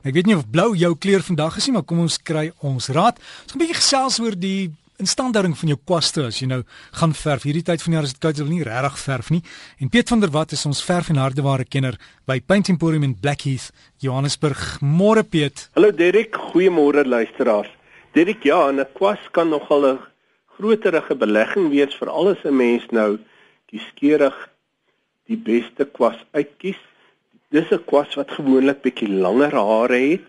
Ek weet nie of blou jou kleur vandag is nie, maar kom ons kry ons raad. Ons gaan 'n bietjie gesels oor die instandhouding van jou kwaste as jy nou gaan verf. Hierdie tyd van die jaar is dit koud, jy wil nie regtig verf nie. En Piet van der Walt is ons verf en hardeware kenner by Paint Emporium in Blackheath, Johannesburg. Môre Piet. Hallo Derek, goeiemôre luisteraars. Derek, ja, 'n kwas kan nogal 'n groterige belegging wees vir al 'n mens nou die skeurig die beste kwas uitkies dis 'n kwas wat gewoonlik bietjie langer hare het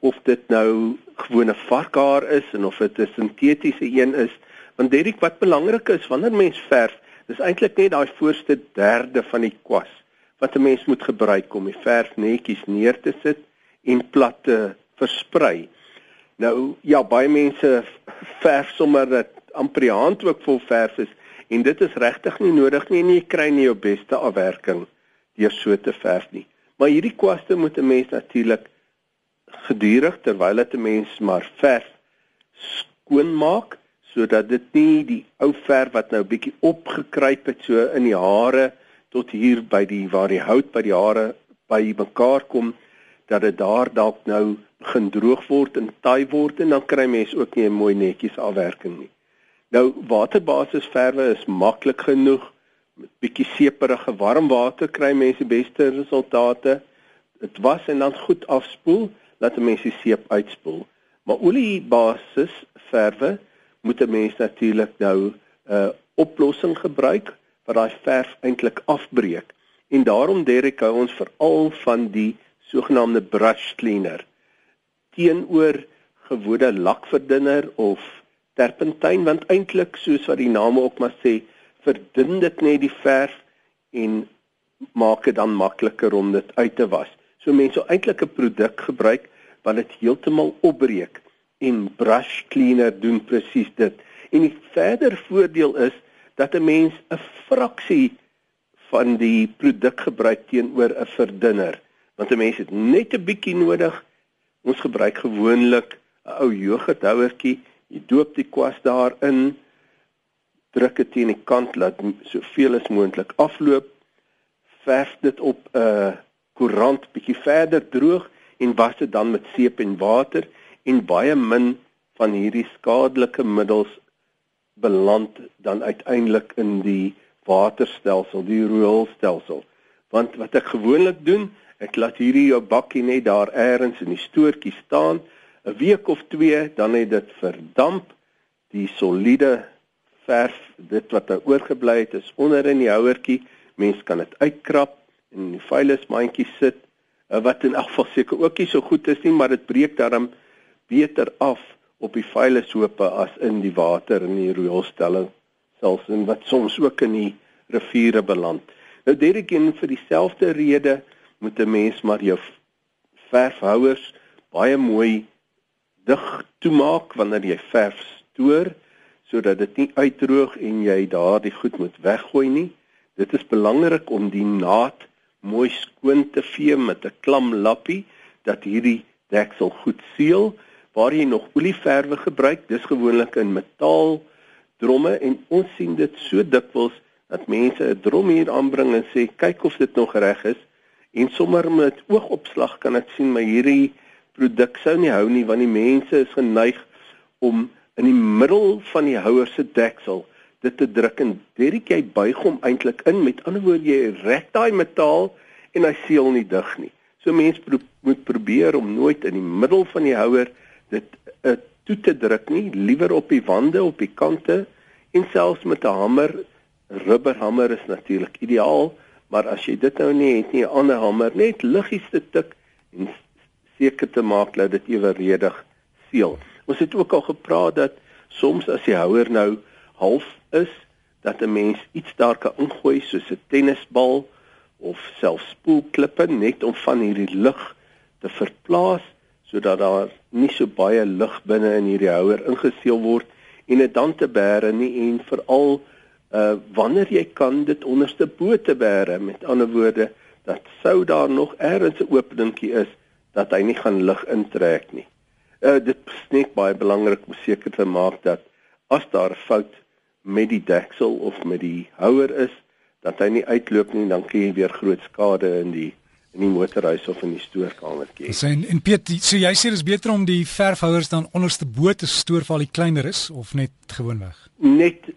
of dit nou gewone varkhaar is en of dit 'n sintetiese een is. Want Derek wat belangrik is wanneer mens verf dis eintlik net daai voorste derde van die kwas wat 'n mens moet gebruik om die verf netjies neer te sit en plat te versprei. Nou ja baie mense verf sommer dat amper die hand ook vol verf is en dit is regtig nie nodig nie en jy kry nie jou beste afwerking deur so te verf nie. Maar hierdie kwaste moet 'n mens natuurlik gedurig terwyl dit 'n mens maar verf skoon maak sodat dit nie die ou verf wat nou bietjie opgekruip het so in die hare tot hier by die waar die hout by die hare by mekaar kom dat dit daar dalk nou begin droog word en taai word en dan kry mens ook nie 'n mooi netjies afwerking nie. Nou waterbasis verwe is maklik genoeg met bietjie seeperige warm water kry mense die beste resultate. Dit was en dan goed afspoel, laat 'n mens die seep uitspoel. Maar oliebasis verwe moet 'n mens natuurlik nou 'n uh, oplossing gebruik wat daai verf eintlik afbreek. En daarom Derek hou ons veral van die sogenaamde brush cleaner teenoor gewone lakverdunner of terpentyn want eintlik soos wat die naam ook maar sê verdun dit net die verf en maak dit dan makliker om dit uit te was. So mense sou eintlik 'n produk gebruik wat dit heeltemal opbreek en brush cleaner doen presies dit. En die verder voordeel is dat 'n mens 'n fraksie van die produk gebruik teenoor 'n verdunner. Want 'n mens het net 'n bietjie nodig. Ons gebruik gewoonlik 'n ou yoghurthouertjie. Jy doop die kwas daarin druk dit teen die kant laat soveel as moontlik afloop verf dit op 'n uh, koerant bietjie verder droog en was dit dan met seep en water en baie min van hierdie skadelike middels beland dan uiteindelik in die waterstelsel die rioolstelsel. Want wat ek gewoonlik doen ek laat hierdie jou bakkie net daar eers in die stoortjie staan 'n week of 2 dan het dit verdamp die soliede verf dit wat daar oorgebly het is onder in die houertjie mens kan dit uitkrap en in die veilige mandjie sit eh, wat in elk geval seker ook nie so goed is nie maar dit breek daarom beter af op die veilige hope as in die water in die rioolstelling selfs en wat soms ook in die riviere beland. Nou Derek en vir dieselfde rede moet 'n mens maar jou verfhouers baie mooi dig toemaak wanneer jy verf stoor sodat dit nie uitdroog en jy daardie goed moet weggooi nie. Dit is belangrik om die naad mooi skoon te vee met 'n klam lappie dat hierdie deksel goed seël. Waar jy nog olieverwe gebruik, dis gewoonlik in metaal dromme en ons sien dit so dikwels dat mense 'n drom hier aanbring en sê kyk of dit nog reg is en sommer met oogopslag kan ek sien maar hierdie produk sou nie hou nie want die mense is geneig om in die middel van die houer se deksel dit te druk en Derek jy buig hom eintlik in met ander woorde jy rek daai metaal en hy seël nie dig nie. So mense pro moet probeer om nooit in die middel van die houer dit uh, toe te druk nie, liewer op die wande, op die kante en selfs met 'n hamer, rubberhamer is natuurlik ideaal, maar as jy dit nou nie het nie, 'n ander hamer net liggies te tik en seker te maak dat dit eweredig seël. Ons het ook al gepraat dat soms as die houer nou half is, dat 'n mens iets daar kan ingooi soos 'n tennisbal of selfs spoelklippe net om van hierdie lug te verplaas sodat daar nie so baie lug binne in hierdie houer ingeseël word en dit dan te bære nie en veral uh wanneer jy kan dit onderste bo te bære met ander woorde dat sou daar nog eers 'n openingkie is dat hy nie gaan lug intrek nie. Uh, dit is net baie belangrik om seker te maak dat as daar 'n fout met die deksel of met die houer is, dat hy nie uitloop nie, dan kan jy weer groot skade in die in die motorhuis of in die stoorkamertjie. So en, en Piet, so jy sê dis beter om die verfhouers dan onderste bo te stoor vir al die kleiner is of net gewoonweg? Net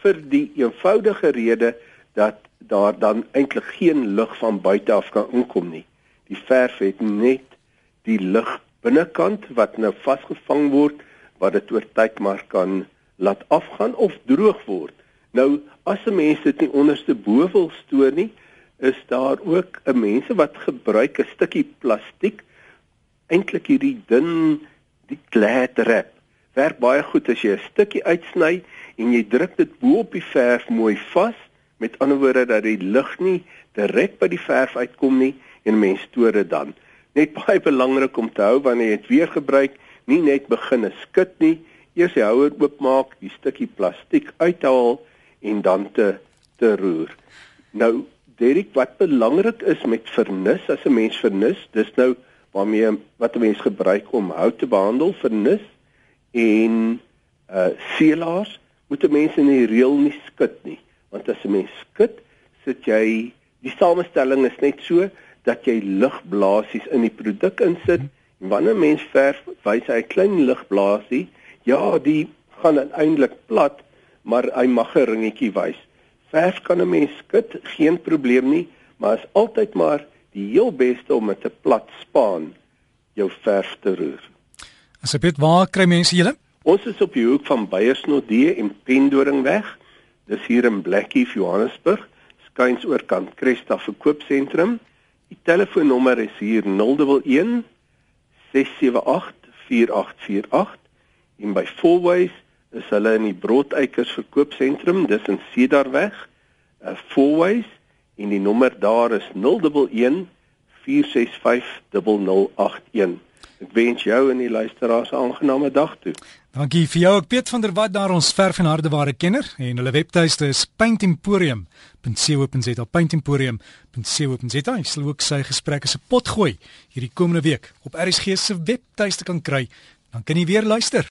vir die eenvoudige rede dat daar dan eintlik geen lug van buite af kan inkom nie. Die verf het net die lug binnekant wat nou vasgevang word wat dit oor tyd maar kan laat afgaan of droog word. Nou as 'n mens dit nie onderste bo wil stoor nie, is daar ook 'n mense wat gebruik 'n stukkie plastiek eintlik hierdie dun die gladrep werk baie goed as jy 'n stukkie uitsny en jy druk dit bo op die verf mooi vas met ander woorde dat die lug nie direk by die verf uitkom nie en mense stoor dit dan net baie belangrik om te hou wanneer jy dit weer gebruik nie net begin skit nie eers die houer oopmaak die stukkie plastiek uithaal en dan te te roer. Nou Derek, wat belangrik is met vernis, as 'n mens vernis, dis nou waarmee wat 'n mens gebruik om hout te behandel, vernis en uh seelaars, moet 'n mens in die reël nie skit nie, want as 'n mens skit, sit jy die samestelling is net so dat jy lugblaasies in die produk insit en wanneer 'n mens verf, wys hy 'n klein lugblaasie, ja, die gaan uiteindelik plat, maar hy mag 'n ringetjie wys. Verf kan 'n mens skit, geen probleem nie, maar is altyd maar die heel beste om met 'n plat spaan jou verf te roer. Asseblief, waar kry mense julle? Ons is op die hoek van Beyersnodde en Pendoringweg. Dis hier in Blackheath, Johannesburg, skuins oor kant Cresta verkoopsentrum. Die telefoonnommer is hier 011 678 4848 en by Fourways is hulle in die Broodeikers verkoopsentrum, dis in Cedarweg, uh, Fourways en die nommer daar is 011 465 0081. Ek wens jou en die luisteraars 'n aangename dag toe. Dankie vir jou, Piet van der Walt daar ons verf en hardeware kenner en hulle webtuiste is paintemporium.co.za paintemporium.co.za. Ek sal ook sy gesprekke se pot gooi hierdie komende week op RSG se webtuiste kan kry. Dan kan jy weer luister.